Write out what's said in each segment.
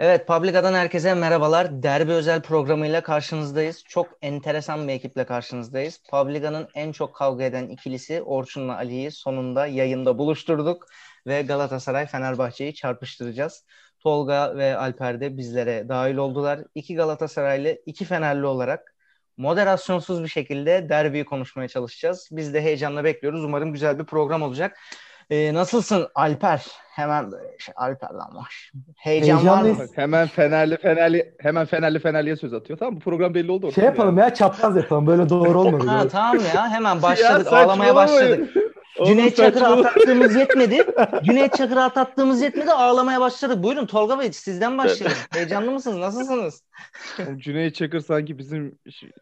Evet, Publica'dan herkese merhabalar. Derbi özel programıyla karşınızdayız. Çok enteresan bir ekiple karşınızdayız. Publica'nın en çok kavga eden ikilisi Orçun'la Ali'yi sonunda yayında buluşturduk ve Galatasaray Fenerbahçe'yi çarpıştıracağız. Tolga ve Alper de bizlere dahil oldular. İki Galatasaraylı, iki Fenerli olarak moderasyonsuz bir şekilde derbiyi konuşmaya çalışacağız. Biz de heyecanla bekliyoruz. Umarım güzel bir program olacak. Ee, nasılsın Alper? Hemen şey, Alper'den baş. Heyecan var mı? Hemen Fenerli Fenerli hemen Fenerli Fenerli'ye söz atıyor. Tamam bu program belli oldu. Şey yapalım ya. ya çapraz yapalım. Böyle doğru olmadı. ha, tamam ya hemen başladık ya, ağlamaya başladık. Cüneyt Çakır'ı atattığımız yetmedi. Cüneyt Çakır'ı atattığımız yetmedi. Ağlamaya başladık. Buyurun Tolga Bey sizden başlayalım. Heyecanlı mısınız? Nasılsınız? Cüneyt Çakır sanki bizim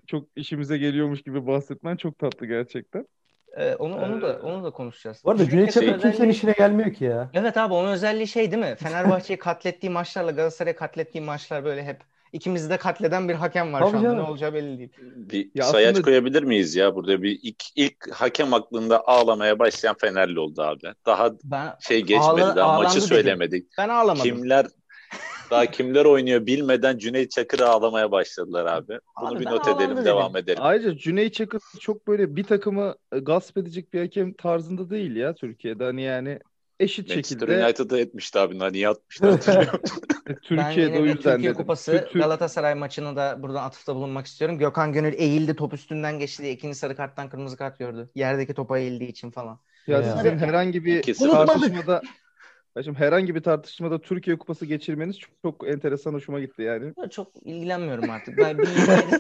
çok işimize geliyormuş gibi bahsetmen çok tatlı gerçekten. Ee, onu onu da onu da konuşacağız. Bu arada Cüneyt Çakır özelliği... kimsenin işine gelmiyor ki ya. Evet abi onun özelliği şey değil mi? Fenerbahçe'yi katlettiği maçlarla Galatasaray'ı katlettiği maçlar böyle hep ikimizi de katleden bir hakem var Tabii şu anda. Ne olacağı belli değil. Bir ya sayaç aslında... koyabilir miyiz ya? Burada bir ilk, ilk hakem aklında ağlamaya başlayan Fenerli oldu abi. Daha ben, şey geçmedi ağla, daha maçı söylemedik. Dedim. Ben ağlamadım. Kimler daha kimler oynuyor bilmeden Cüneyt Çakır'ı ağlamaya başladılar abi. Bunu abi bir not edelim, dedim. devam edelim. Ayrıca Cüneyt Çakır çok böyle bir takımı e, gasp edecek bir hakem tarzında değil ya Türkiye'de. Hani yani eşit Manchester şekilde. United'da etmişti abi. Niye atmıştı Türkiye'de ben o yüzden Türkiye Kupası Galatasaray maçını da buradan atıfta bulunmak istiyorum. Gökhan Gönül eğildi top üstünden geçti diye ikinci sarı karttan kırmızı kart gördü. Yerdeki topa eğildiği için falan. Ya, ya. sizin herhangi bir tartışmada Şimdi herhangi bir tartışmada Türkiye Kupası geçirmeniz çok, çok enteresan hoşuma gitti yani. Çok ilgilenmiyorum artık. Ben bir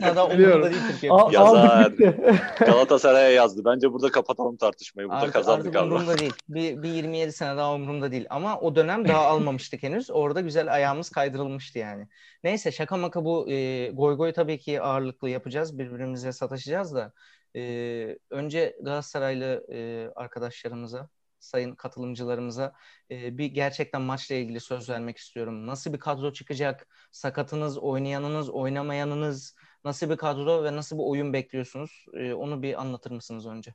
daha umurumda değil Türkiye Kupası. Yazar. Galatasaray'a yazdı. Bence burada kapatalım tartışmayı. Burada artık, kazandık artık umurumda değil. Bir, bir 27 sene daha umurumda değil. Ama o dönem daha almamıştık henüz. Orada güzel ayağımız kaydırılmıştı yani. Neyse şaka maka bu e, goy goy tabii ki ağırlıklı yapacağız. Birbirimize sataşacağız da. E, önce Galatasaraylı e, arkadaşlarımıza sayın katılımcılarımıza e, bir gerçekten maçla ilgili söz vermek istiyorum. Nasıl bir kadro çıkacak? Sakatınız, oynayanınız, oynamayanınız nasıl bir kadro ve nasıl bir oyun bekliyorsunuz? E, onu bir anlatır mısınız önce?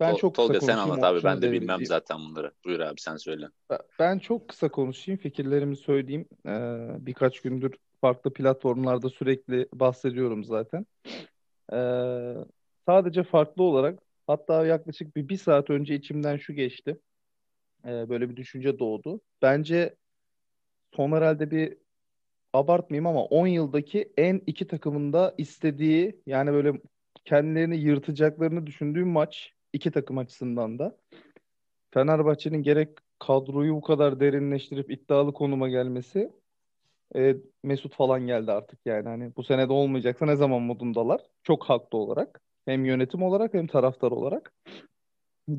Ben Tol- çok Tolga sen anlat abi ben de bilmem zaten bunları. Buyur abi sen söyle. Ben çok kısa konuşayım fikirlerimi söyleyeyim. Ee, birkaç gündür farklı platformlarda sürekli bahsediyorum zaten. Ee, sadece farklı olarak Hatta yaklaşık bir, bir saat önce içimden şu geçti. Ee, böyle bir düşünce doğdu. Bence son herhalde bir abartmayayım ama 10 yıldaki en iki takımında istediği yani böyle kendilerini yırtacaklarını düşündüğüm maç iki takım açısından da. Fenerbahçe'nin gerek kadroyu bu kadar derinleştirip iddialı konuma gelmesi e, Mesut falan geldi artık yani hani bu sene de olmayacaksa ne zaman modundalar çok haklı olarak. Hem yönetim olarak hem taraftar olarak.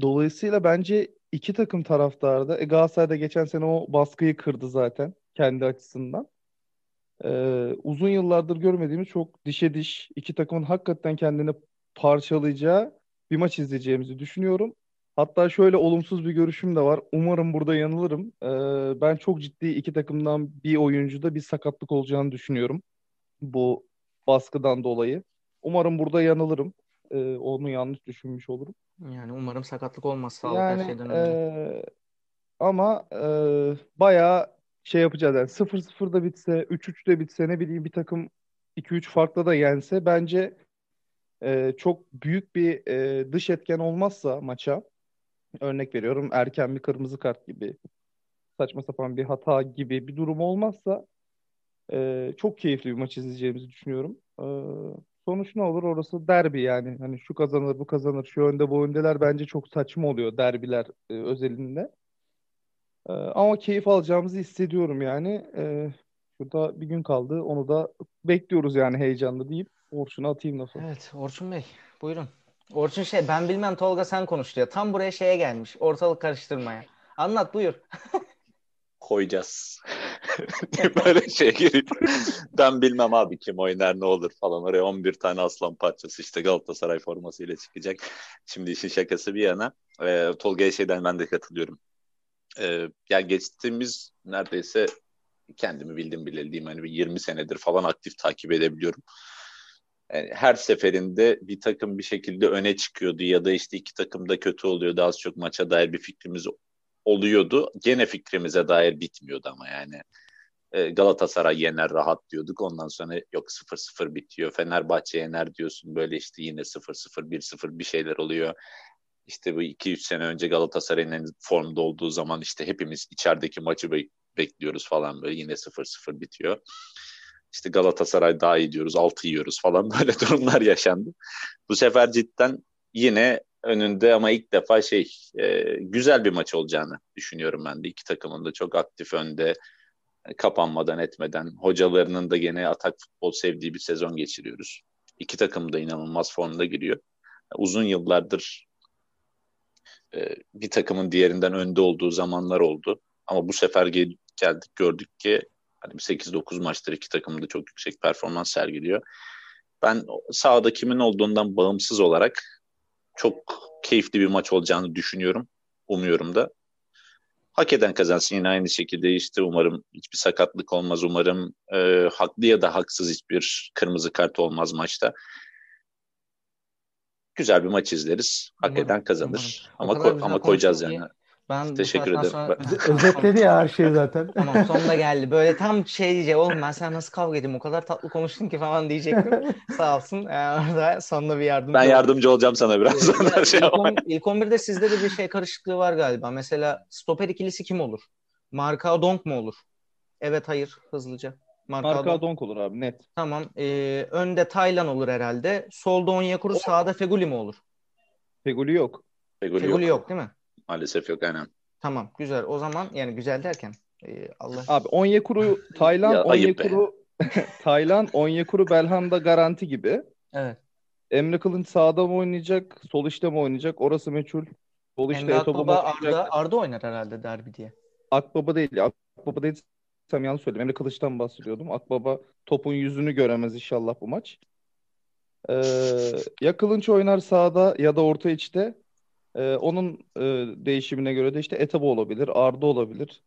Dolayısıyla bence iki takım taraftarda e, Galatasaray'da geçen sene o baskıyı kırdı zaten kendi açısından. Ee, uzun yıllardır görmediğimiz çok dişe diş iki takımın hakikaten kendini parçalayacağı bir maç izleyeceğimizi düşünüyorum. Hatta şöyle olumsuz bir görüşüm de var. Umarım burada yanılırım. Ee, ben çok ciddi iki takımdan bir oyuncuda bir sakatlık olacağını düşünüyorum. Bu baskıdan dolayı. Umarım burada yanılırım e, onu yanlış düşünmüş olurum. Yani umarım sakatlık olmaz sağlık yani, her şeyden önce. E, ama e, bayağı şey yapacağız yani 0-0'da bitse 3-3'de bitse ne bileyim bir takım 2-3 farklı da yense bence e, çok büyük bir e, dış etken olmazsa maça örnek veriyorum erken bir kırmızı kart gibi saçma sapan bir hata gibi bir durum olmazsa e, çok keyifli bir maç izleyeceğimizi düşünüyorum. E, sonuç ne olur orası derbi yani. Hani şu kazanır bu kazanır şu önde bu öndeler bence çok saçma oluyor derbiler e, özelinde. E, ama keyif alacağımızı hissediyorum yani. E, şurada bir gün kaldı onu da bekliyoruz yani heyecanlı deyip Orçun'a atayım lafı. Evet Orçun Bey buyurun. Orçun şey ben bilmem Tolga sen konuş diyor. Tam buraya şeye gelmiş ortalık karıştırmaya. Anlat buyur. koyacağız. böyle şey girip ben bilmem abi kim oynar ne olur falan oraya 11 tane aslan parçası işte Galatasaray formasıyla çıkacak. Şimdi işin şakası bir yana e, Tolga'ya şeyden ben de katılıyorum. E, yani geçtiğimiz neredeyse kendimi bildim bile diyeyim hani bir 20 senedir falan aktif takip edebiliyorum. Yani her seferinde bir takım bir şekilde öne çıkıyordu ya da işte iki takım da kötü oluyordu az çok maça dair bir fikrimiz oluyordu. Gene fikrimize dair bitmiyordu ama yani. E, Galatasaray yener rahat diyorduk. Ondan sonra yok 0-0 bitiyor. Fenerbahçe yener diyorsun. Böyle işte yine 0-0, 1-0 bir şeyler oluyor. İşte bu 2-3 sene önce Galatasaray'ın en formda olduğu zaman işte hepimiz içerideki maçı be- bekliyoruz falan böyle yine 0-0 bitiyor. İşte Galatasaray daha iyi diyoruz, 6 yiyoruz falan böyle durumlar yaşandı. Bu sefer cidden yine önünde ama ilk defa şey e, güzel bir maç olacağını düşünüyorum ben de. İki takımın da çok aktif önde kapanmadan etmeden hocalarının da gene atak futbol sevdiği bir sezon geçiriyoruz. İki takım da inanılmaz formda giriyor. Uzun yıllardır e, bir takımın diğerinden önde olduğu zamanlar oldu. Ama bu sefer gel- geldik gördük ki hani 8-9 maçtır iki takım da çok yüksek performans sergiliyor. Ben sahada kimin olduğundan bağımsız olarak çok keyifli bir maç olacağını düşünüyorum. Umuyorum da. Hak eden kazansın yine aynı şekilde işte umarım hiçbir sakatlık olmaz. Umarım e, haklı ya da haksız hiçbir kırmızı kart olmaz maçta. Güzel bir maç izleriz. Hak Umarım, eden kazanır. umarım. Ama ko- ama koyacağız yani. Ben Teşekkür ederim. sonra- Özetledi ya her şeyi zaten. Tamam sonunda geldi. Böyle tam şey diyecek oğlum ben sen nasıl kavga edeyim o kadar tatlı konuştun ki falan diyecektim. Sağ olsun. Ee, orada sonunda bir yardımcı Ben yardımcı olacağım sana biraz Ee, ya, şey ilk, on, ilk 11'de sizde de bir şey karışıklığı var galiba. Mesela stoper ikilisi kim olur? Marka Donk mu olur? Evet hayır hızlıca. Marka, Marka Donk. Donk olur abi net. Tamam. Ee, önde Taylan olur herhalde. Solda Onyekuru, sağda Feguli mi olur? Feguli yok. Feguli Feguli yok. yok değil mi? Maalesef yok aynen. Tamam güzel. O zaman yani güzel derken e, Allah Abi Onyekuru Taylan Ya. Onyekuru Taylan Onyekuru Belhanda garanti gibi. evet. Emre Kılınç sağda mı oynayacak, sol işte mi oynayacak? Orası meçhul. Sol işte Emre Akbaba? Arda, Arda oynar herhalde derbi diye. Akbaba değil. Akbaba değilsem yanlış söyledim. Emre Kılıç'tan bahsediyordum. Akbaba topun yüzünü göremez inşallah bu maç. Ee, ya Kılınç oynar sağda ya da orta içte. Ee, onun e, değişimine göre de işte Etebo olabilir, Arda olabilir.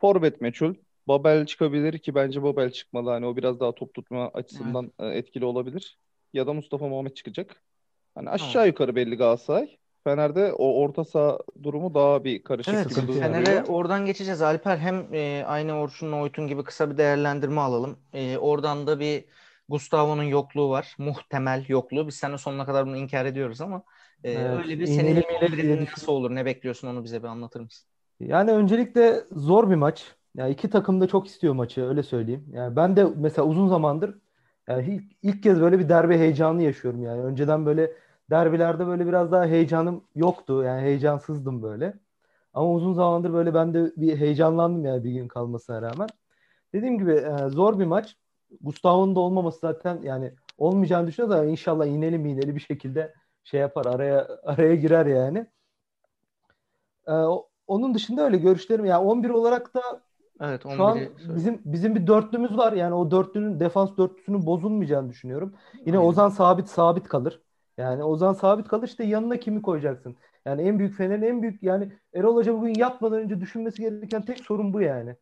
Forvet meçhul. Babel çıkabilir ki bence Babel çıkmalı. Hani o biraz daha top tutma açısından e, etkili olabilir. Ya da Mustafa Muhammed çıkacak. Hani aşağı yukarı belli Galatasaray. Fener'de o orta saha durumu daha bir karışık Evet. Fener'e oradan geçeceğiz. Alper hem e, aynı Orçun'la Oytun gibi kısa bir değerlendirme alalım. E, oradan da bir Gustavo'nun yokluğu var. Muhtemel yokluğu. Biz senin sonuna kadar bunu inkar ediyoruz ama e, Evet, öyle bir senin miğneli diye 11'in düşünüyorum. nasıl olur? Ne bekliyorsun onu bize bir anlatır mısın? Yani öncelikle zor bir maç. Yani iki takım da çok istiyor maçı öyle söyleyeyim. Yani ben de mesela uzun zamandır yani ilk, ilk kez böyle bir derbi heyecanı yaşıyorum yani. Önceden böyle derbilerde böyle biraz daha heyecanım yoktu. Yani heyecansızdım böyle. Ama uzun zamandır böyle ben de bir heyecanlandım yani bir gün kalmasına rağmen. Dediğim gibi e, zor bir maç. Gustavo'nun da olmaması zaten yani olmayacağını düşünüyoruz ama inşallah iğneli miğneli bir şekilde şey yapar araya araya girer yani. E, o- onun dışında öyle görüşlerim yani 11 olarak da Evet, şu an 11'i söyle. bizim bizim bir dörtlümüz var. Yani o dörtlünün defans dörtlüsünün bozulmayacağını düşünüyorum. Yine Aynen. Ozan sabit sabit kalır. Yani Ozan sabit kalır işte yanına kimi koyacaksın? Yani en büyük Fener'in en büyük yani Erol Hoca bugün yatmadan önce düşünmesi gereken tek sorun bu yani.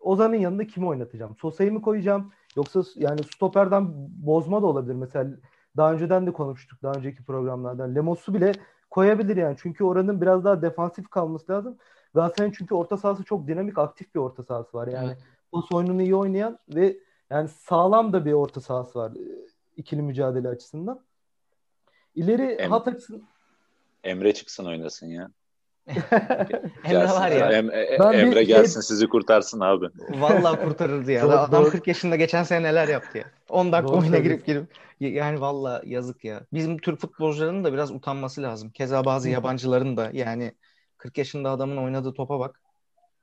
Ozan'ın yanında kimi oynatacağım? Sosa'yı mı koyacağım? Yoksa yani stoperden bozma da olabilir. Mesela daha önceden de konuştuk daha önceki programlardan. Lemos'u bile koyabilir yani. Çünkü oranın biraz daha defansif kalması lazım. Galatasaray'ın çünkü orta sahası çok dinamik, aktif bir orta sahası var. Yani Evet. pas oyununu iyi oynayan ve yani sağlam da bir orta sahası var e, ikili mücadele açısından. İleri Em- hat açısından Emre çıksın oynasın ya. Emre Gelsin. var ya. Em- e- Ben bir Emre şey- gelsin sizi kurtarsın abi. Vallahi kurtarırdı ya. Doğru, Adam doğru. 40 yaşında geçen sene neler yaptı ya. 10 dakika Doğru oyuna girip girip yani vallahi yazık ya. Bizim Türk futbolcularının da biraz utanması lazım. Keza bazı yabancıların da yani 40 yaşında adamın oynadığı topa bak.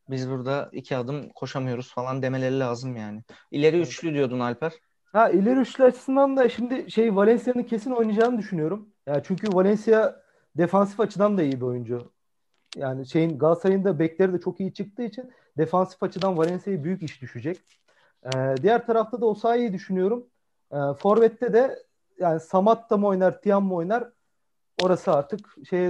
Biz burada iki adım koşamıyoruz falan demeleri lazım yani. İleri üçlü diyordun Alper. Ha ileri üçlü açısından da şimdi şey Valencia'nın kesin oynayacağını düşünüyorum. Ya çünkü Valencia defansif açıdan da iyi bir oyuncu. Yani şeyin Galatasaray'ın da bekleri de çok iyi çıktığı için defansif açıdan Valencia'ya büyük iş düşecek. Ee, diğer tarafta da Osayi'yi düşünüyorum. Ee, Forvet'te de yani Samat da mı oynar, Tiam mı oynar? Orası artık şey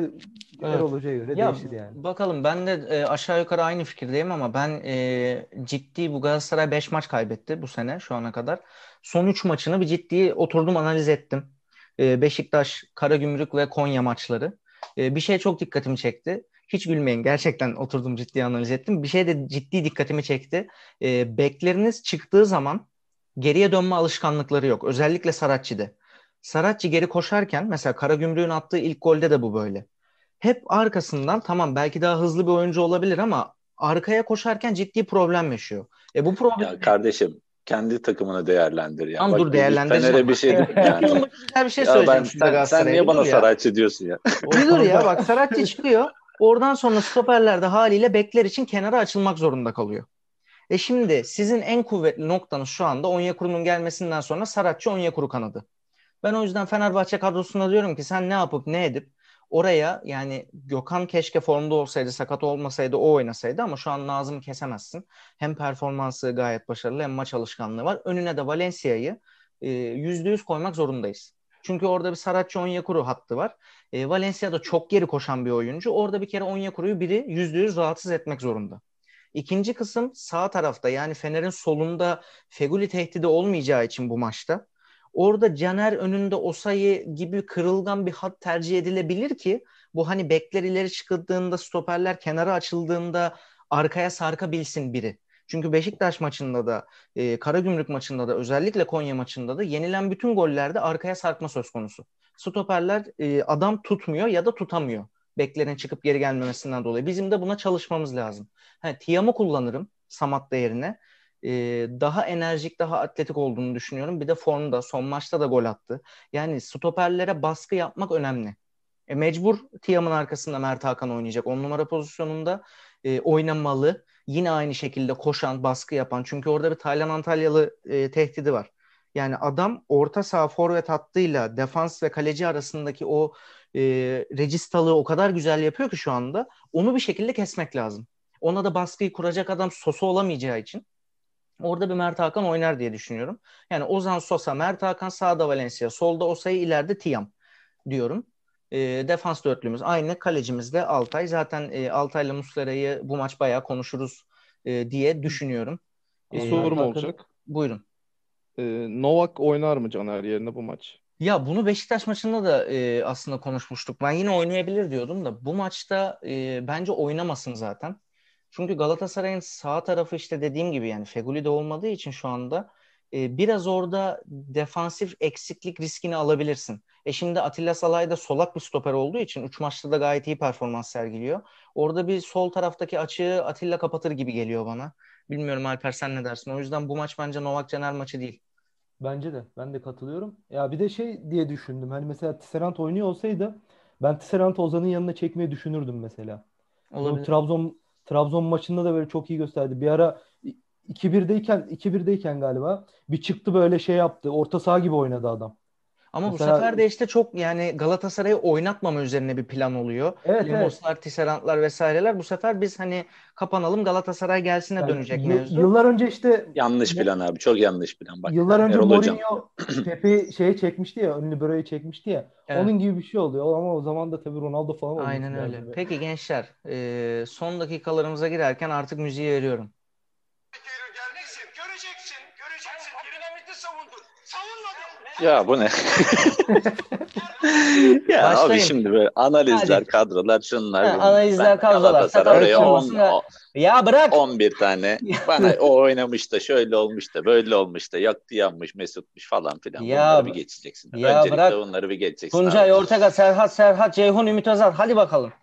Erol Hoca'ya göre Ya değişir yani. bakalım ben de e, aşağı yukarı aynı fikirdeyim ama ben e, ciddi bu Galatasaray 5 maç kaybetti bu sene şu ana kadar. Son 3 maçını bir ciddi oturdum analiz ettim. E, Beşiktaş, Karagümrük ve Konya maçları. E, bir şey çok dikkatimi çekti. Hiç gülmeyin. Gerçekten oturdum ciddi analiz ettim. Bir şey de ciddi dikkatimi çekti. E, bekleriniz çıktığı zaman geriye dönme alışkanlıkları yok. Özellikle Saratçı'da. Saratçı geri koşarken mesela Karagümrük'ün attığı ilk golde de bu böyle. Hep arkasından tamam belki daha hızlı bir oyuncu olabilir ama arkaya koşarken ciddi problem yaşıyor. E bu problem Ya kardeşim kendi takımını değerlendir ya. Tamam, dur, biz değerlendireceğim. Fener'e bir şey yani. güzel bir şey ya söyleyeceğim. ben, sen, sen niye bana ya. Sarayçı diyorsun ya? Bir dur ya bak Saratçı çıkıyor. Oradan sonra stoperlerde haliyle bekler için kenara açılmak zorunda kalıyor. E şimdi sizin en kuvvetli noktanız şu anda Onyekuru'nun gelmesinden sonra Saratçı Onyekuru kanadı. Ben o yüzden Fenerbahçe kadrosunda diyorum ki sen ne yapıp ne edip oraya yani Gökhan keşke formda olsaydı sakat olmasaydı o oynasaydı ama şu an Nazım'ı kesemezsin. Hem performansı gayet başarılı hem maç alışkanlığı var. Önüne de Valencia'yı e, yüzde yüz koymak zorundayız. Çünkü orada bir Saratçı Onyekuru hattı var. E, Valencia da çok geri koşan bir oyuncu. Orada bir kere Onyekuru'yu biri yüzde yüz rahatsız etmek zorunda. İkinci kısım sağ tarafta yani Fener'in solunda Feguli tehdidi olmayacağı için bu maçta. Orada Caner önünde Osayi gibi kırılgan bir hat tercih edilebilir ki bu hani bekler ileri çıkıldığında stoperler kenara açıldığında arkaya sarkabilsin biri. Çünkü Beşiktaş maçında da e, Karagümrük maçında da özellikle Konya maçında da yenilen bütün gollerde arkaya sarkma söz konusu. Stoperler e, adam tutmuyor ya da tutamıyor. Beklerin çıkıp geri gelmemesinden dolayı. Bizim de buna çalışmamız lazım. Ha, Tiam'ı kullanırım Samat değerine. Ee, daha enerjik, daha atletik olduğunu düşünüyorum. Bir de formda, son maçta da gol attı. Yani stoperlere baskı yapmak önemli. E, mecbur Tiam'ın arkasında Mert Hakan oynayacak. On numara pozisyonunda e, oynamalı. Yine aynı şekilde koşan, baskı yapan. Çünkü orada bir Taylan Antalyalı e, tehdidi var. Yani adam orta saha forvet hattıyla defans ve kaleci arasındaki o e, registalığı o kadar güzel yapıyor ki şu anda. Onu bir şekilde kesmek lazım. Ona da baskıyı kuracak adam Sosa olamayacağı için orada bir Mert Hakan oynar diye düşünüyorum. Yani Ozan Sosa, Mert Hakan sağda Valencia, solda Osayi, ileride Tiam diyorum. E, defans dörtlümüz aynı. Kalecimiz de Altay. Zaten e, Altay'la Muslera'yı bu maç bayağı konuşuruz e, diye düşünüyorum. E, sorum bakın- olacak. Buyurun. Ee, Novak oynar mı Caner yerine bu maç? Ya bunu Beşiktaş maçında da e, aslında konuşmuştuk. Ben yine oynayabilir diyordum da bu maçta e, bence oynamasın zaten. Çünkü Galatasaray'ın sağ tarafı işte dediğim gibi yani Feguli de olmadığı için şu anda e, biraz orada defansif eksiklik riskini alabilirsin. E şimdi Atilla Salay da solak bir stoper olduğu için 3 maçta da gayet iyi performans sergiliyor. Orada bir sol taraftaki açığı Atilla kapatır gibi geliyor bana. Bilmiyorum Alper sen ne dersin? O yüzden bu maç bence Novak Caner maçı değil. Bence de. Ben de katılıyorum. Ya bir de şey diye düşündüm. Hani mesela Tisserand oynuyor olsaydı ben Tisserand'ı Ozan'ın yanına çekmeyi düşünürdüm mesela. Bu Olabilir. Trabzon Trabzon maçında da böyle çok iyi gösterdi. Bir ara 2-1'deyken 2-1'deyken galiba bir çıktı böyle şey yaptı. Orta saha gibi oynadı adam. Ama Mesela- bu sefer de işte çok yani Galatasaray'ı oynatmama üzerine bir plan oluyor. Evet evet. Lemoslar, Tisserandlar vesaireler. Bu sefer biz hani kapanalım Galatasaray gelsine Yani dönecek yıl- mevzu. Yıllar önce işte Yanlış plan abi. Çok yanlış plan. Bak, yıllar önce Erol. Mourinho Pepe'yi şeye çekmişti ya, ünlü böreği çekmişti ya. Evet. Onun gibi bir şey oluyor ama o zaman da tabii Ronaldo falan Aynen öyle. Peki gençler, e, son dakikalarımıza girerken artık müziği veriyorum. Ya bu ne? ya Başlayın. abi şimdi böyle analizler, Hadi. kadrolar, şunlar. Ha, bunlar. analizler, Ben kadrolar. Galatasaray'a Sakal on- kaçırmasın. o- Ya bırak. 11 tane bana o oynamış da şöyle olmuş da böyle olmuş da yaktı yanmış Mesutmuş falan filan. Ya bunları bir geçeceksin. ya Öncelikle bırak. onları bir geçeceksin. Tuncay abi. Ortega, Serhat Serhat, Ceyhun Ümit Özer. Hadi bakalım.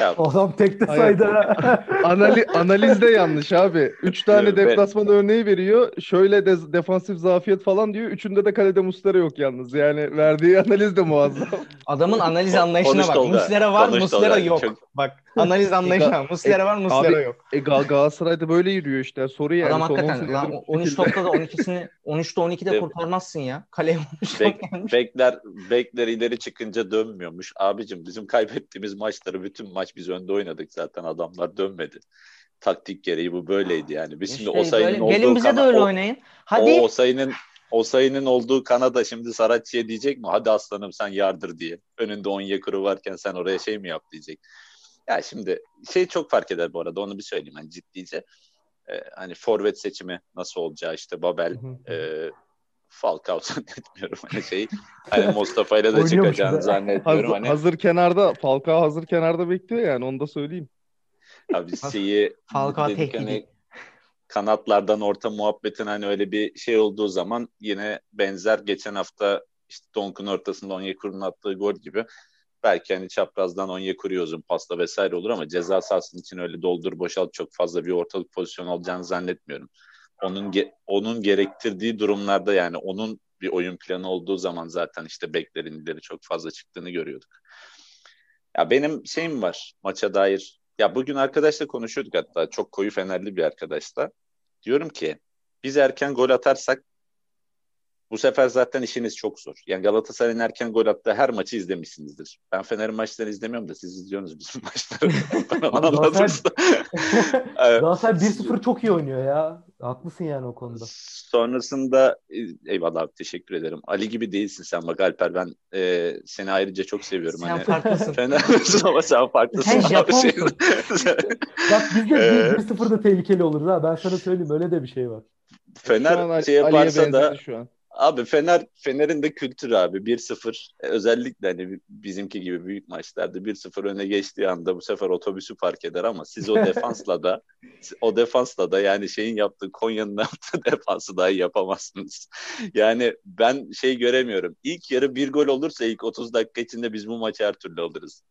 Ya, Adam tek de ha. Anali analizde yanlış abi. Üç tane deplasman örneği veriyor. Şöyle de defansif zafiyet falan diyor. Üçünde de kalede Muslera yok yalnız. Yani verdiği analiz de muazzam. Adamın analiz Konuş anlayışına bak. Muslera var, Konuş Muslera yok. Çok- Bak analiz anlayışına. Muslera var, Muslera abi, yok. E Gal Galatasaray'da böyle yürüyor işte. Soru yani. Adam Son hakikaten 18 lan yıldır bu 13 şekilde. noktada 12'sini 13'te 12'de Evet. kurtarmazsın ya. Kaleye 13 Bek, bekler, bekler ileri çıkınca dönmüyormuş. Abicim bizim kaybettiğimiz maçları bütün maç biz önde oynadık zaten adamlar dönmedi. Taktik gereği bu böyleydi yani. Biz şimdi İşte o sayının böyle- olduğu gelin bize de öyle o- oynayın. Hadi. O, o sayının o sayının olduğu Kanada şimdi Saratçı'ya diyecek mi? Hadi aslanım sen yardır diye. Önünde Onyekuru varken sen oraya şey mi yap diyecek. Ya şimdi şey çok fark eder bu arada onu bir söyleyeyim hani ciddice. Ee, hani forvet seçimi nasıl olacağı işte Babel, Hı hı. e, Falcao zannetmiyorum hani şey. Hani Mustafa ile de çıkacağını zannetmiyorum. Hazır, Hani hazır kenarda Falcao hazır kenarda bekliyor yani onu da söyleyeyim. abi şeyi Falcao dedik tehdidi. hani kanatlardan orta muhabbetin hani öyle bir şey olduğu zaman yine benzer geçen hafta işte Donk'un ortasında Onyekuru'nun attığı gol gibi belki hani çaprazdan Onyekuru uzun pasta vesaire olur ama ceza sahasının için öyle doldur boşalt çok fazla bir ortalık pozisyon olacağını zannetmiyorum. Onun ge- onun gerektirdiği durumlarda yani onun bir oyun planı olduğu zaman zaten işte beklerin ileri çok fazla çıktığını görüyorduk. Ya benim şeyim var maça dair. Ya bugün arkadaşla konuşuyorduk hatta çok koyu fenerli bir arkadaşla. Diyorum ki biz erken gol atarsak bu sefer zaten işiniz çok zor. Yani Galatasaray'ın erken gol attığı her maçı izlemişsinizdir. Ben Fener'in maçlarını izlemiyorum da siz izliyorsunuz bizim maçları. Galatasaray 1-0 çok iyi oynuyor ya. Haklısın yani o konuda. Sonrasında e, eyvallah abi teşekkür ederim. Ali gibi değilsin sen bak Alper ben e, seni ayrıca çok seviyorum. Sen hani, farklısın. Fener'sin ama sen farklısın. Sen. Japonsun. Şey- Bak biz de Ee, 1-0 da tehlikeli oluruz ha. Ben sana söyleyeyim öyle de bir şey var. Şu an Fener şey yaparsa da şu an. Abi Fener Fener'in de kültürü abi 1-0 E, özellikle hani bizimki gibi büyük maçlarda 1-0 öne geçtiği anda bu sefer otobüsü park eder ama siz o defansla da o defansla da yani şeyin yaptığı Konya'nın yaptığı defansı dahi yapamazsınız. Yani ben şey göremiyorum. İlk yarı bir gol olursa ilk 30 dakika içinde biz bu maçı her türlü alırız.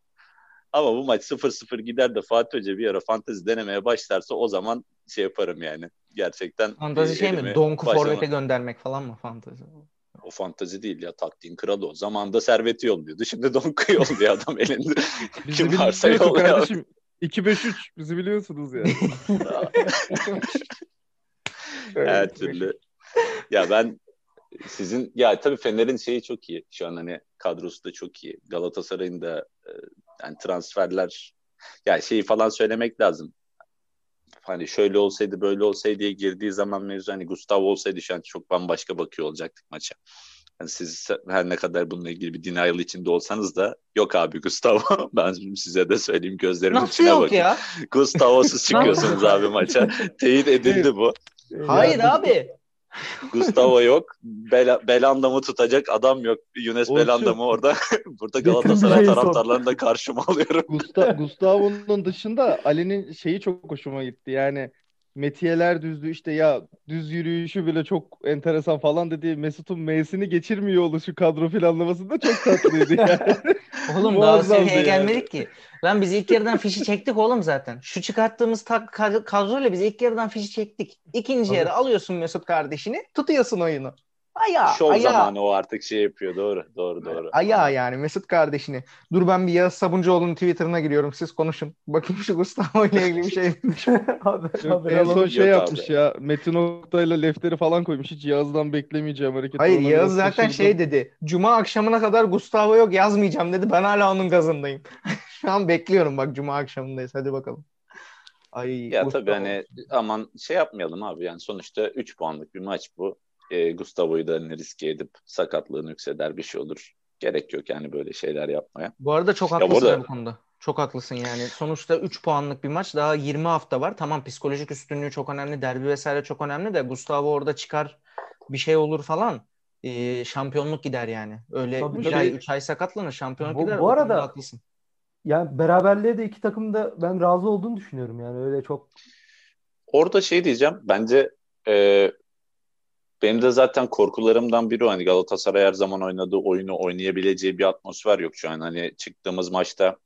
Ama bu maç 0-0 gider de Fatih Hoca bir ara fantezi denemeye başlarsa o zaman şey yaparım yani. Gerçekten Fantazi e, şey mi? Donk'u başlama- forvete göndermek falan mı fantazi? o fantazi değil ya taktiğin kralı o. Zamanında serveti yolluyordu. Şimdi Donk'u yolluyor adam elinde. Bizi Kim varsa yolluyor. kardeşim. 2-5-3 bizi biliyorsunuz ya. Her türlü. Ya ben sizin ya tabii Fener'in şeyi çok iyi. Şu an hani kadrosu da çok iyi. Galatasaray'ın da e, yani transferler ya şeyi falan söylemek lazım. Hani şöyle olsaydı böyle olsaydı diye girdiği zaman mevzu hani Gustavo olsaydı şu an çok bambaşka bakıyor olacaktık maça. Yani siz her ne kadar bununla ilgili bir denial içinde olsanız da yok abi Gustavo. Ben size de söyleyeyim gözlerimin Nasıl içine yok bakın. ya? Gustavo'suz çıkıyorsunuz abi maça. Teyit edildi bu. Hayır Ya, abi. Gustavo yok. Bel Belandam'ı tutacak adam yok. Yunus. Belandam'ı orada burada Galatasaray şey taraftarlarını da karşıma alıyorum. Gusta Gustavo'nun dışında Ali'nin şeyi çok hoşuma gitti. Yani metiyeler düzdü işte ya düz yürüyüşü bile çok enteresan falan dedi. Mesut'un M'sini geçirmiyor oluşu kadro planlamasında çok tatlıydı yani. Oğlum daha seviyeye yani. gelmedik ki. Lan biz ilk yarıdan fişi çektik oğlum zaten. Şu çıkarttığımız tak kad- kadroyla biz ilk yarıdan fişi çektik. İkinci yarı alıyorsun Mesut kardeşini, tutuyorsun oyunu. Aya, Şov aya, zamanı o artık şey yapıyor. Doğru, doğru, doğru. aya yani Mesut kardeşini. Dur ben bir Yağız Sabuncuoğlu'nun Twitter'ına giriyorum. Siz konuşun. Bakayım şu Gustavo ile ilgili bir şey. Haber, en son şey yapmış abi. ya. Metin Oktay'la lefteri falan koymuş. Hiç Yağız'dan beklemeyeceğim hareket. Hayır Yağız zaten şaşırdım. şey dedi. Cuma akşamına kadar Gustavo yok yazmayacağım dedi. Ben hala onun gazındayım. Şu an bekliyorum bak Cuma akşamındayız. Hadi bakalım. Ay Ya Gustavo. tabii hani aman şey yapmayalım abi yani sonuçta 3 puanlık bir maç bu. E, Gustavo'yu da hani riske edip sakatlığını yükseder bir şey olur. Gerek yok yani böyle şeyler yapmaya. Bu arada çok Ya haklısın bu arada- bu konuda. Çok haklısın yani. Sonuçta 3 puanlık bir maç. Daha 20 hafta var. Tamam psikolojik üstünlüğü çok önemli. Derbi vesaire çok önemli de Gustavo orada çıkar bir şey olur falan. Ee, şampiyonluk gider yani. Öyle Tabii, 3 tabii. ay 3 ay sakatlanır. Şampiyonluk Bu- gider. bu arada- haklısın. Yani beraberliğe de iki takım da ben razı olduğunu düşünüyorum yani öyle çok Orada şey diyeceğim. Bence e, benim de zaten korkularımdan biri o. Hani Galatasaray her zaman oynadığı oyunu oynayabileceği bir atmosfer yok şu an. Hani çıktığımız maçta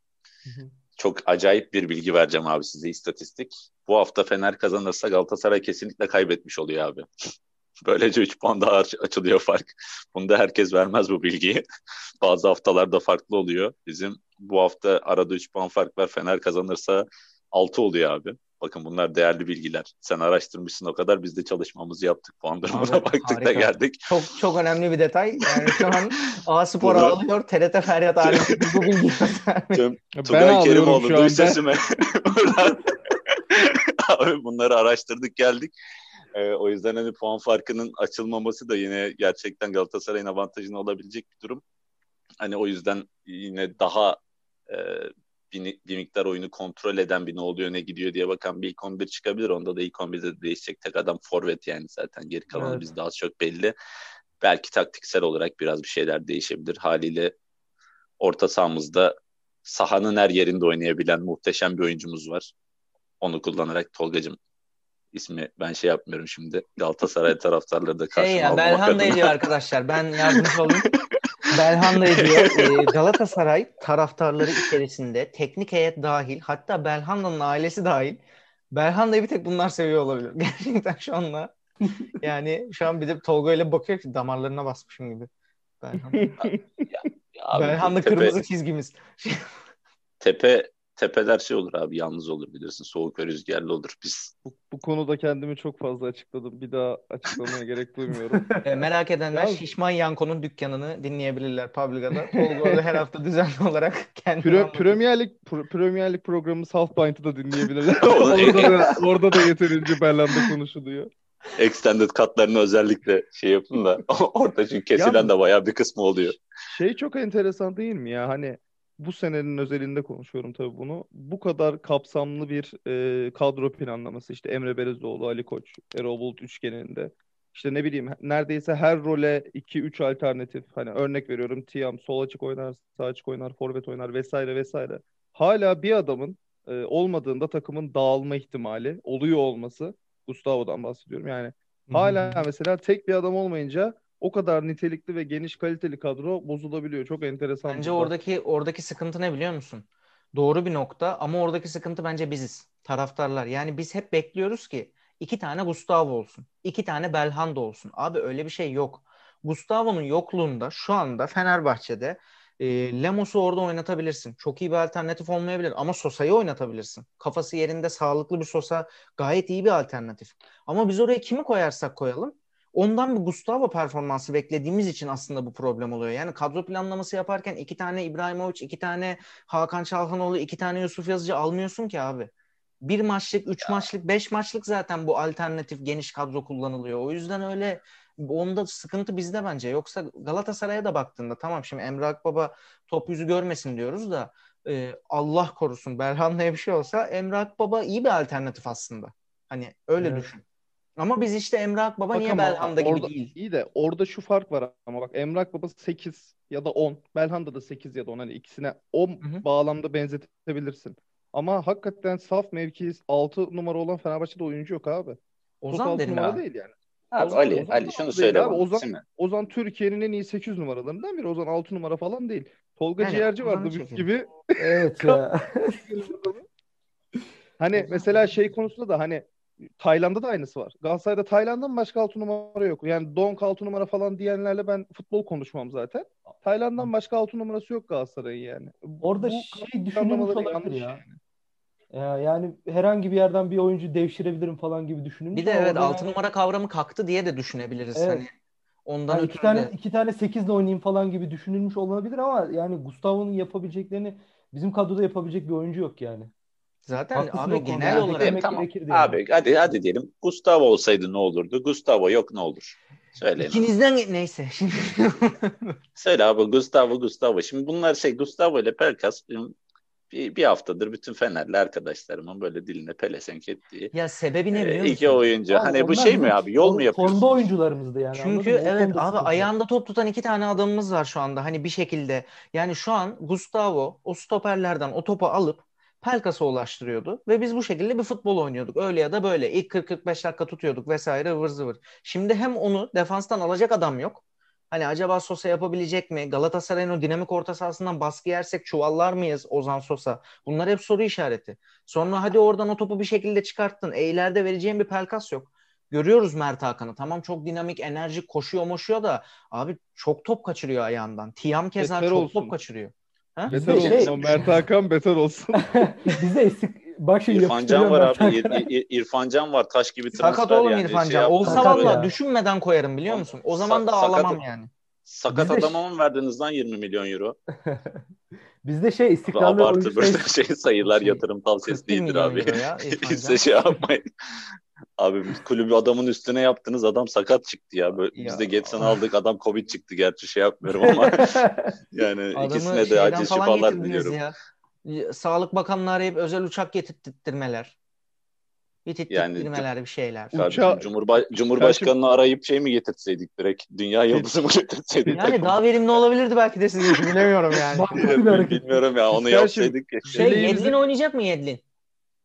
çok acayip bir bilgi vereceğim abi size istatistik. Bu hafta Fener kazanırsa Galatasaray kesinlikle kaybetmiş oluyor abi. Böylece 3 puan daha aç- açılıyor fark. Bunda herkes vermez bu bilgiyi. Bazı haftalarda farklı oluyor. Bizim bu hafta arada 3 puan fark var. Fener kazanırsa 6 oluyor abi. Bakın bunlar değerli bilgiler. Sen araştırmışsın o kadar. Biz de çalışmamızı yaptık. Puan durumuna Abi, baktık da harika. geldik. Çok çok önemli bir detay. Yani şu an A Spor Burada- ağlıyor. TRT Feryat ailesi bu bilgiyi. Tüm Ben Tugay Kerimoğlu duy sesimi. Abi bunları araştırdık geldik. Ee, o yüzden hani puan farkının açılmaması da yine gerçekten Galatasaray'ın avantajına olabilecek bir durum. Hani o yüzden yine daha e, bir, bir miktar oyunu kontrol eden bir ne oluyor ne gidiyor diye bakan bir ilk 11 çıkabilir. Onda da ilk 11'de değişecek tek adam forvet yani zaten geri kalanı Evet. bizde az çok belli. belki taktiksel olarak biraz bir şeyler değişebilir. Haliyle orta sahamızda sahanın her yerinde oynayabilen muhteşem bir oyuncumuz var. Onu kullanarak Tolgacığım ismi ben şey yapmıyorum şimdi. Galatasaray taraftarları da Şey karşıma ya almamak Belhanda adına. ediyor arkadaşlar. Ben yardımcı olayım. Belhanda ediyor. Ee, Galatasaray taraftarları içerisinde teknik heyet dahil hatta Belhanda'nın ailesi dahil Belhanda'yı bir tek bunlar seviyor olabilir. Gerçekten şu anla yani şu an bir de Tolga ile bakıyor ki damarlarına basmışım gibi. Belhanda, Ya abi, Belhanda tepe, kırmızı çizgimiz. tepe tepeler şey olur abi yalnız olur bilirsin. Soğuk ve rüzgarlı olur. Biz Bu, bu konuda kendimi çok fazla açıkladım. Bir daha açıklamaya gerek duymuyorum. Ee, merak edenler Ya- Şişman Yanko'nun dükkanını dinleyebilirler Publica'da. Tolga her hafta düzenli olarak kendini Pre-. Premier Lig Pro- Premier Lig programı South Point'ı da dinleyebilirler. Orada, da, orada da yeterince Berlanda konuşuluyor. extended katlarını özellikle şey yapın da orada çünkü kesilen Ya- de bayağı bir kısmı oluyor. Şey çok enteresan değil mi ya? Hani bu senenin özelinde konuşuyorum tabii bunu. Bu kadar kapsamlı bir e, kadro planlaması işte Emre Belezoğlu, Ali Koç, Erol Bulut üçgeninde. İşte ne bileyim neredeyse her role 2-3 alternatif. Hani örnek veriyorum Tiam sol açık oynar, sağ açık oynar, forvet oynar vesaire vesaire. Hala bir adamın e, olmadığında takımın dağılma ihtimali oluyor olması. Gustavo'dan bahsediyorum. Yani hala mesela tek bir adam olmayınca o kadar nitelikli ve geniş kaliteli kadro bozulabiliyor. Çok enteresan. Bence oradaki oradaki sıkıntı ne biliyor musun? Doğru bir nokta ama oradaki sıkıntı bence biziz. Taraftarlar. Yani biz hep bekliyoruz ki iki tane Gustavo olsun. iki tane Belhanda olsun. Abi öyle bir şey yok. Gustavo'nun yokluğunda şu anda Fenerbahçe'de e, Lemos'u orada oynatabilirsin. Çok iyi bir alternatif olmayabilir ama Sosa'yı oynatabilirsin. Kafası yerinde sağlıklı bir Sosa gayet iyi bir alternatif. Ama biz oraya kimi koyarsak koyalım ondan bir Gustavo performansı beklediğimiz için aslında bu problem oluyor. Yani kadro planlaması yaparken iki tane İbrahimovic, iki tane Hakan Çalhanoğlu, iki tane Yusuf Yazıcı almıyorsun ki abi. Bir maçlık, üç maçlık, beş maçlık zaten bu alternatif geniş kadro kullanılıyor. O yüzden öyle onda sıkıntı bizde bence. Yoksa Galatasaray'a da baktığında tamam şimdi Emre Akbaba top yüzü görmesin diyoruz da e, Allah korusun Belhanda'ya bir şey olsa Emre Akbaba iyi bir alternatif aslında. Hani öyle Evet. düşün. Ama biz işte Emre Akbaba Bak niye ama Belhanda gibi orada, değil? İyi de orada şu fark var ama bak Emrak Baba 8 ya da 10. Belhanda da 8 ya da 10. Hani ikisine o hı. bağlamda benzetebilirsin. Ama hakikaten saf mevki 6 numara olan Fenerbahçe'de oyuncu yok abi. Ozan 6 derin numara abi. değil yani. Abi Ozan- Ali, Ozan Ali şunu söyle abi. bana. Ozan-? Ozan Türkiye'nin en iyi 800 numaralarından biri. Ozan 6 numara falan değil. Tolga Yani Ciğerci vardı biz gibi. Evet ya. Hani Ozan- mesela şey konusunda da hani Tayland'da da aynısı var. Galatasaray'da Tayland'dan başka 6 numara yok. Yani Donk 6 numara falan diyenlerle ben futbol konuşmam zaten. Tayland'dan başka 6 numarası yok Galatasaray'ın yani. Orada Bu şey düşünülmüş olabilir ya. yani. Ya yani herhangi bir yerden bir oyuncu devşirebilirim falan gibi düşünülmüş Bir de evet orada 6 yani- numara kavramı kalktı diye de düşünebiliriz Evet. hani. Ondan Yani ötürü iki tane de. iki tane 8'le oynayayım falan gibi düşünülmüş olabilir ama yani Gustavo'nun yapabileceklerini bizim kadroda yapabilecek bir oyuncu yok yani. Zaten Haklısın abi genel Yani olarak tamam. yani. Abi hadi hadi diyelim Gustavo olsaydı ne olurdu? Gustavo yok ne olur? Söyleyin. ikinizden neyse. Şimdi Söyle abi Gustavo Gustavo. Şimdi bunlar şey Gustavo ile Pelkas bir, bir haftadır bütün Fenerli arkadaşlarımın böyle diline pelesenk ettiği ya sebebi ne e, biliyor iki musun? oyuncu. Abi hani bu şey mi abi? Yol mu form- yapıyorsun? Formda oyuncularımızdı yani. Çünkü evet abi sıkıntı. ayağında top tutan iki tane adamımız var şu anda. Hani bir şekilde. Yani şu an Gustavo o stoperlerden o topu alıp Pelkas'a ulaştırıyordu ve biz bu şekilde bir futbol oynuyorduk. Öyle ya da böyle. İlk 40-45 dakika tutuyorduk vesaire ıvır zıvır. Şimdi hem onu defanstan alacak adam yok. Hani acaba Sosa yapabilecek mi? Galatasaray'ın o dinamik orta sahasından baskı yersek çuvallar mıyız Ozan Sosa? Bunlar hep soru işareti. Sonra hadi oradan o topu bir şekilde çıkarttın. E ileride vereceğin bir Pelkas yok. Görüyoruz Mert Hakan'ı. Tamam çok dinamik, enerjik koşuyor moşuyor da abi çok top kaçırıyor ayağından. Tiam keza çok olsun. top kaçırıyor. Ha? Beter Bizde olsun. şey- Mert Hakan beter olsun. Bize istik bak şimdi İrfan Can yapıştırıyorum var abi. İr- İr- İrfan Can var. Taş gibi transfer Sakat oğlum yani. İrfan Şey. Olsa valla düşünmeden koyarım biliyor musun? O Sa- zaman da sakat- ağlamam yani. Sakat Bizde- adama mı verdiniz lan 20 milyon euro? Bizde şey istikrarlı Abartı böyle sayısı- şey sayılar Şey, yatırım tavsiyesi 41 değildir abi. ya İrfan Biz de Can. şey yapmayın. Abi kulübü adamın üstüne yaptınız adam sakat çıktı ya. Böyle, Ya. biz de Getson aldık adam Covid çıktı gerçi şey yapmıyorum ama yani Adamı ikisine de acil falan şifalar getirdiniz diliyorum. ya. Sağlık Bakanlığı arayıp özel uçak getirttirmeler. Bitit Yani bir şeyler. Uça- Cumhurba- Cumhurbaşkanını arayıp şey mi getirtseydik direkt? Dünya yıldızı mı getirseydik? Yani daha verimli olabilirdi belki de sizin için bilemiyorum yani. Bilmiyorum ya onu Gerçi- yapsaydık. Şey Yedlin oynayacak mı Yedlin?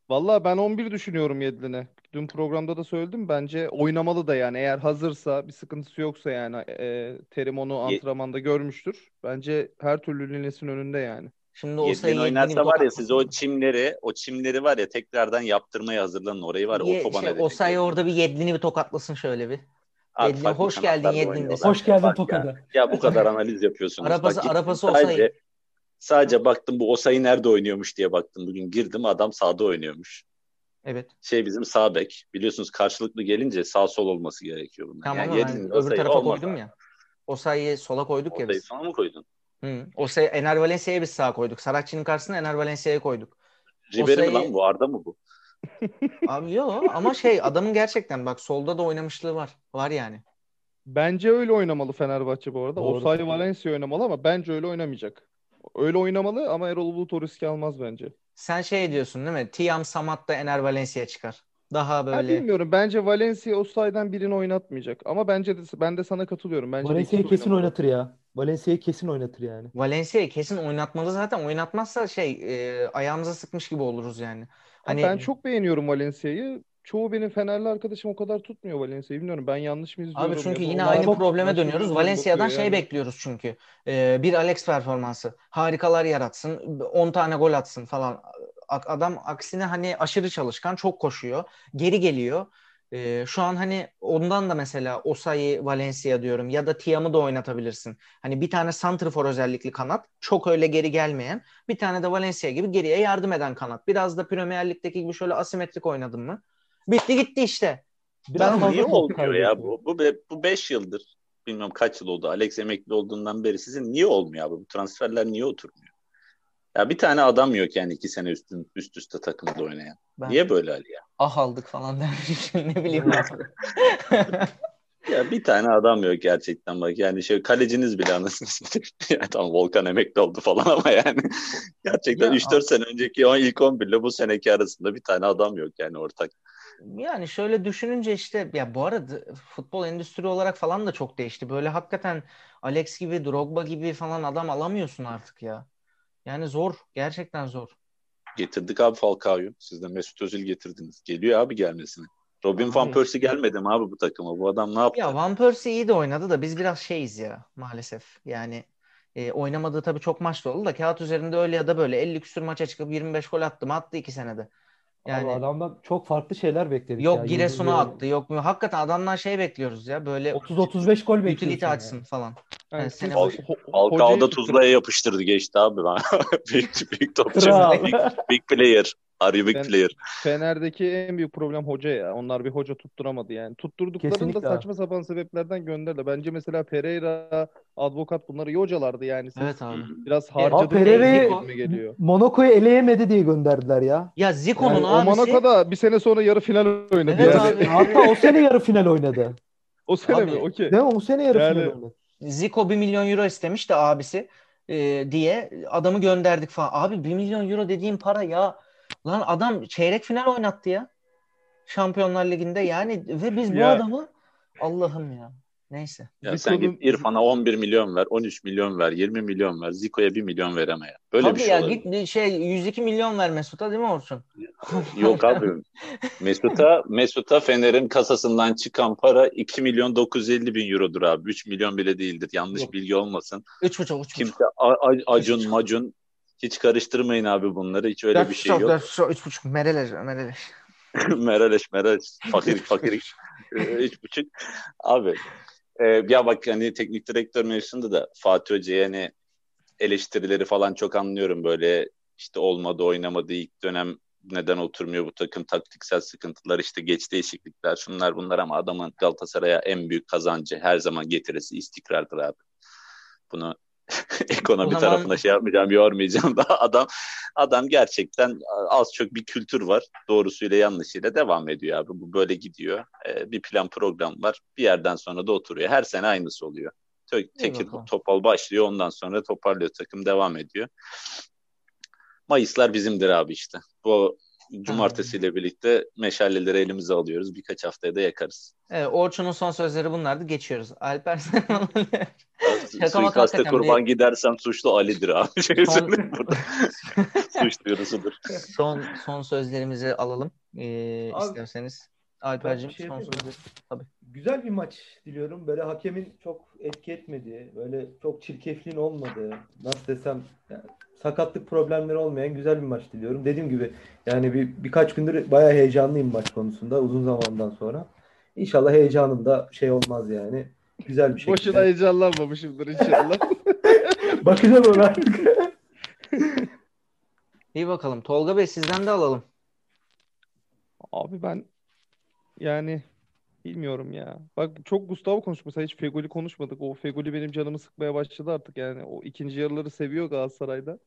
Valla ben 11 düşünüyorum Yedlin'e. Dün programda da söyledim. Bence oynamalı da yani. Eğer hazırsa, bir sıkıntısı yoksa yani e, Terim onu Ye- antrenmanda görmüştür. Bence her türlü Lines'in önünde yani. Şimdi o sayı oynarsa var ya siz o çimleri, o çimleri var ya tekrardan yaptırmaya hazırlanın orayı var ya Ye, otoban şey, o sayı orada bir Yedlin'i bir tokatlasın şöyle bir. At Yedlin, hoş geldin Yedlin desin. Hoş geldin Bak ya. Tokat'a. Ya bu kadar analiz yapıyorsunuz. Arapası- Bak arapası sadece, Osayi. sadece baktım bu Osayi nerede oynuyormuş diye baktım. Bugün girdim adam sağda oynuyormuş. Evet. Şey bizim sağ bek. Biliyorsunuz karşılıklı gelince sağ sol olması gerekiyor bunlar. Tamam yani ben öbür tarafa koydum ya. O sayıyı sola koyduk ya Osayi biz. sana mı koydun? Hı. O sayı Ener Valencia'yı biz sağa koyduk. Saratçı'nın karşısına Ener Valencia'yı koyduk. Ribery mi Osayi- lan bu? Arda mı bu? Abi yok ama şey adamın gerçekten bak solda da oynamışlığı var. Var yani. Bence öyle oynamalı Fenerbahçe bu arada. Doğru. Osayi Valencia oynamalı ama bence öyle oynamayacak. Öyle oynamalı ama Erol Bulut o riski almaz bence. Sen şey diyorsun değil mi? Tiam Samat'ta Ener Valencia çıkar. Daha Ha, böyle bilmiyorum. Bence Valencia Osayi'den birini oynatmayacak. Ama bence de, ben de sana katılıyorum. Bence Valencia'yı kesin oynatır ya. Valencia'yı kesin oynatır yani. Valencia'yı kesin oynatmalı zaten. Oynatmazsa şey e, ayağımıza sıkmış gibi oluruz yani. Hani ben çok beğeniyorum Valencia'yı. Çoğu benim Fenerli arkadaşım o kadar tutmuyor Valencia'yı. Bilmiyorum ben yanlış mı izliyorum Abi çünkü ya yine aynı probleme dönüyoruz. Valencia'dan şey yani. bekliyoruz çünkü. Ee, bir Alex performansı. Harikalar yaratsın. 10 tane gol atsın falan. Adam aksine hani aşırı çalışkan. Çok koşuyor. Geri geliyor. Ee, şu an hani ondan da mesela Osayi, Valencia diyorum ya da Tiam'ı da oynatabilirsin. Hani bir tane santrfor özellikli kanat. Çok öyle geri gelmeyen. Bir tane de Valencia gibi geriye yardım eden kanat. Biraz da Premier Lig'deki gibi şöyle asimetrik oynadın mı? Bitti gitti işte. Biraz Ben niye olmuyor ya bu? Bu, bu 5 yıldır bilmem kaç yıl oldu. Alex emekli olduğundan beri sizin niye olmuyor abi? Bu transferler niye oturmuyor? Ya bir tane adam yok yani iki sene üstün, üst üste takımda oynayan. Ben Niye böyle Ali ya? ah aldık falan dermiş. ne bileyim. Ya bir tane adam yok gerçekten bak yani şey kaleciniz bile anasını satayım. Yani tamam Volkan emekli oldu falan ama yani gerçekten Ya, 3-4 sene önceki ilk 11 ile bu seneki arasında bir tane adam yok yani ortak. Yani şöyle düşününce işte ya bu arada futbol endüstri olarak falan da çok değişti. Böyle hakikaten Alex gibi, Drogba gibi falan adam alamıyorsun artık ya. Yani zor. Gerçekten zor. Getirdik abi Falcao'yu. Siz de Mesut Özil getirdiniz. Geliyor abi gelmesine. Robin Abi Van Persie gelmedi mi abi bu takıma? Bu adam ne yaptı? Ya Van Persie iyi de oynadı da biz biraz şeyiz ya maalesef. Yani e, oynamadığı tabii çok maç da oldu da kağıt üzerinde öyle ya da böyle 50 küsür maça çıkıp 25 gol attı mı attı 2 senede. Yani Abi adamdan çok farklı şeyler bekledik yok ya. Giresun'a Yıldız attı yok mu? Hakikaten adamdan şey bekliyoruz ya böyle 30-35 gol bekliyorsun utility açsın falan. Yani Yani sene Fal- Falcao da Tuzla'ya yapıştırdı geçti abi. büyük, büyük topçu. Kral. Big, big player. Are big Ben- player? Fener'deki en büyük problem hoca ya. Onlar bir hoca tutturamadı yani. Tutturduklarını da Kesinlikle. saçma sapan sebeplerden gönderdi. Bence mesela Pereira, Advokat bunlar iyi hocalardı yani. Siz Evet abi. biraz Abi harcadı Pereira'yı geliyor. Monaco'yu eleyemedi diye gönderdiler ya. Ya Zico'nun Yani o abisi Monaco'da bir sene sonra yarı final oynadı. Evet yani. abi. Hatta o sene yarı final oynadı. O sene Abi, mi? Okey. Değil mi? O sene yarı Yani- final oynadı. Zico 1 milyon euro istemiş de abisi e, diye adamı gönderdik falan. Abi 1 milyon euro dediğim para ya. Lan adam çeyrek final oynattı ya. Şampiyonlar Ligi'nde yani ve biz bu Ya. adamı Allah'ım ya. Neyse. Ya sen Zico'nun- git İrfan'a 11 milyon ver, 13 milyon ver, 20 milyon ver. Zico'ya 1 milyon vereme ya. Böyle Tabii bir şey ya olabilir. git şey 102 milyon ver Mesut'a değil mi Orçun? Yok abi. Mesut'a Mesut'a Fener'in kasasından çıkan para 2 milyon 950 bin eurodur abi. 3 milyon bile değildir. Yanlış Yok. bilgi olmasın. 3,5 3,5. Kimse Acun Macun hiç karıştırmayın abi bunları. Hiç öyle bir şey yok. 3,5 Mereleş Mereleş. Meraleş Meraleş. Fakir fakir. Ee, Üç buçuk. Abi e, ya bak hani teknik direktör mevzusunda da Fatih Hoca'ya hani eleştirileri falan çok anlıyorum böyle işte olmadı oynamadı ilk dönem neden oturmuyor bu takım taktiksel sıkıntılar işte geç değişiklikler şunlar bunlar ama adamın Galatasaray'a en büyük kazancı her zaman getirisi istikrardır abi. Bunu ekonomi zaman- tarafına şey yapmayacağım, yormayacağım da adam adam gerçekten az çok bir kültür var. Doğrusuyla yanlışıyla devam ediyor abi. Bu böyle gidiyor. Ee, bir plan program var. Bir yerden sonra da oturuyor. Her sene aynısı oluyor. Tekir. Topal başlıyor ondan sonra toparlıyor takım devam ediyor. Mayıslar bizimdir abi işte. Bu cumartesiyle birlikte meşaleleri elimize alıyoruz. Birkaç haftaya da yakarız. Evet, Orçun'un son sözleri bunlardı. Geçiyoruz. Alper sen Suikaste kurban bir- gidersem suçlu Ali'dir abi. Şey Son- burada. Suç duyurusudur. son son sözlerimizi alalım. Ee, Abi, isterseniz. Alper'cim şey son sözleri. Güzel bir maç diliyorum. Böyle hakemin çok etki etmediği, böyle çok çirkefliğin olmadığı, nasıl desem yani sakatlık problemleri olmayan güzel bir maç diliyorum. Dediğim gibi yani bir birkaç gündür bayağı heyecanlıyım maç konusunda uzun zamandan sonra. İnşallah heyecanım da şey olmaz yani. Güzel bir şekilde. Boşuna heyecanlanmamışımdır inşallah. Bakacağım ona artık. İyi bakalım. Tolga Bey sizden de alalım. Abi ben yani bilmiyorum ya. Bak çok Gustavo konuştuk. Mesela hiç Fegoli konuşmadık. O Fegoli benim canımı sıkmaya başladı artık yani. O ikinci yarıları seviyor Galatasaray'da.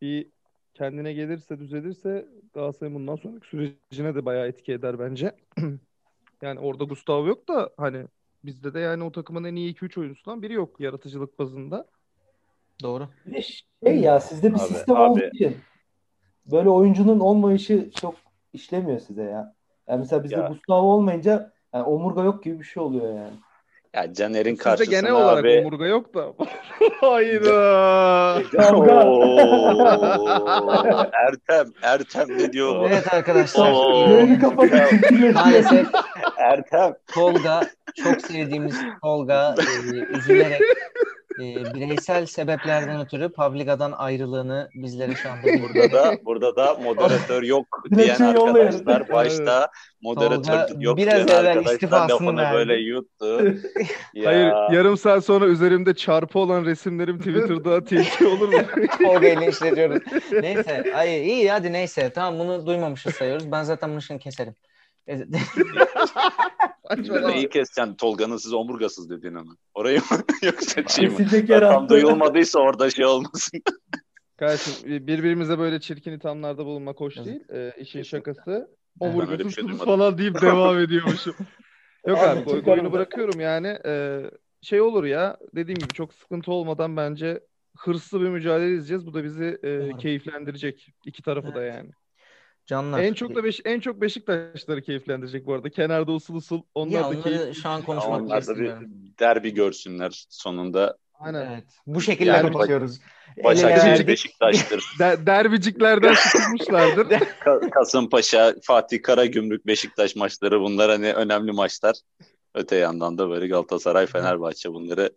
Bir kendine gelirse, düzelirse Galatasaray'ın bundan sonraki sürecine de bayağı etki eder bence. Yani orada Gustavo yok da hani bizde de yani o takımın en iyi 2-3 oyuncusundan biri yok yaratıcılık bazında. Doğru. Bir şey ya sizde bir Abi, sistem abi. olduğu için böyle oyuncunun olmayışı çok işlemiyor size ya. Yani mesela bizde Ya. Gustavo olmayınca yani omurga yok gibi bir şey oluyor yani. Ya Caner'in karşısına genel olarak abi omurga yok da. Hayda. Ertem, Ertem ne diyor? Evet arkadaşlar. Kapatın. maalesef Ertem. Tolga çok sevdiğimiz Tolga e, üzülerek e, bireysel sebeplerden ötürü Publica'dan ayrılığını bizlere şu anda Burada da burada da moderatör yok diyen şey arkadaşlar başta moderatör Tolga yok biraz diyen evvel arkadaşlar istifasını lafını verdi. böyle yuttu. Ya, Hayır, yarım saat sonra üzerimde çarpı olan resimlerim Twitter'da TT olur mu? Tolga'yı linçletiyoruz. Neyse. Ay, iyi hadi neyse. Tamam bunu duymamışız sayıyoruz. Ben zaten bunu şimdi keserim. E. Neyi keseceksin? Tolga'nın siz omurgasız dediğin ama. Orayı mı? Yoksa şey mi? Tam duyulmadıysa orada şey olmasın. Kardeşim birbirimize böyle çirkin ithamlarda bulunmak hoş değil. Ee, işin şakası. Bir Omurgasız şey falan deyip devam ediyormuşum. Yok Abi, abi oyunu bırakıyorum yani. Ee, şey olur ya dediğim gibi çok sıkıntı olmadan bence hırslı bir mücadele izleyeceğiz. Bu da bizi e, keyiflendirecek iki tarafı da Evet. yani. Canlar. En çok da Beş en çok Beşiktaşları keyiflendirecek bu arada. Kenarda usul usul onlar ya da keyif. şu an konuşmak Onlar da bir derbi görsünler sonunda. Aynen. Evet. Bu şekilde Yani kapatıyoruz. Başakşehir. Beşiktaş'tır. De- derbiciklerden sıkılmışlardır. Ka- Kasımpaşa, Fatih Karagümrük, Beşiktaş maçları bunlar hani önemli maçlar. Öte yandan da böyle Galatasaray, Fenerbahçe bunları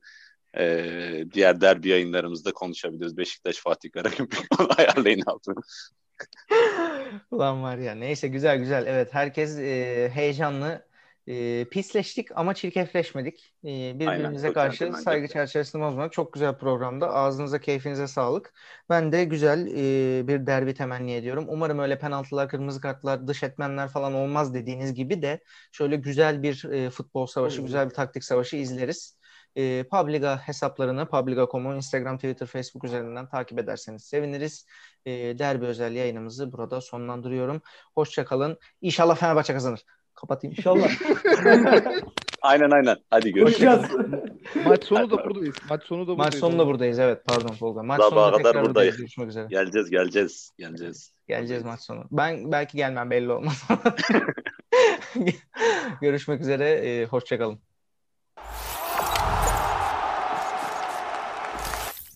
e, diğer derbi yayınlarımızda konuşabiliriz. Beşiktaş, Fatih Karagümrük onu ayarlayın abi. Ulan var ya neyse güzel güzel. Evet herkes e, heyecanlı. E, pisleştik ama çirkefleşmedik. E, birbirimize çok karşı saygı çerçevesinde bozmadık. Çok güzel programda ağzınıza keyfinize sağlık. Ben de güzel e, bir derbi temenni ediyorum. Umarım öyle penaltılar kırmızı kartlar dış etmenler falan olmaz dediğiniz gibi de şöyle güzel bir e, futbol savaşı güzel bir taktik savaşı izleriz e, Publiga hesaplarını Publiga.com'u Instagram, Twitter, Facebook üzerinden takip ederseniz seviniriz. E, derbi özel yayınımızı burada sonlandırıyorum. Hoşça kalın. İnşallah Fenerbahçe kazanır. Kapatayım. İnşallah. Aynen aynen. Hadi görüşürüz. Maç sonu da buradayız. Maç sonu da Maç buradayız. sonunda buradayız. Evet pardon Tolga. Maç Sabaha sonunda kadar buradayız. buradayız. Görüşmek üzere. Geleceğiz, geleceğiz, geleceğiz. Geleceğiz maç sonu. Ben belki gelmem belli olmaz. Görüşmek üzere. E, hoşça kalın.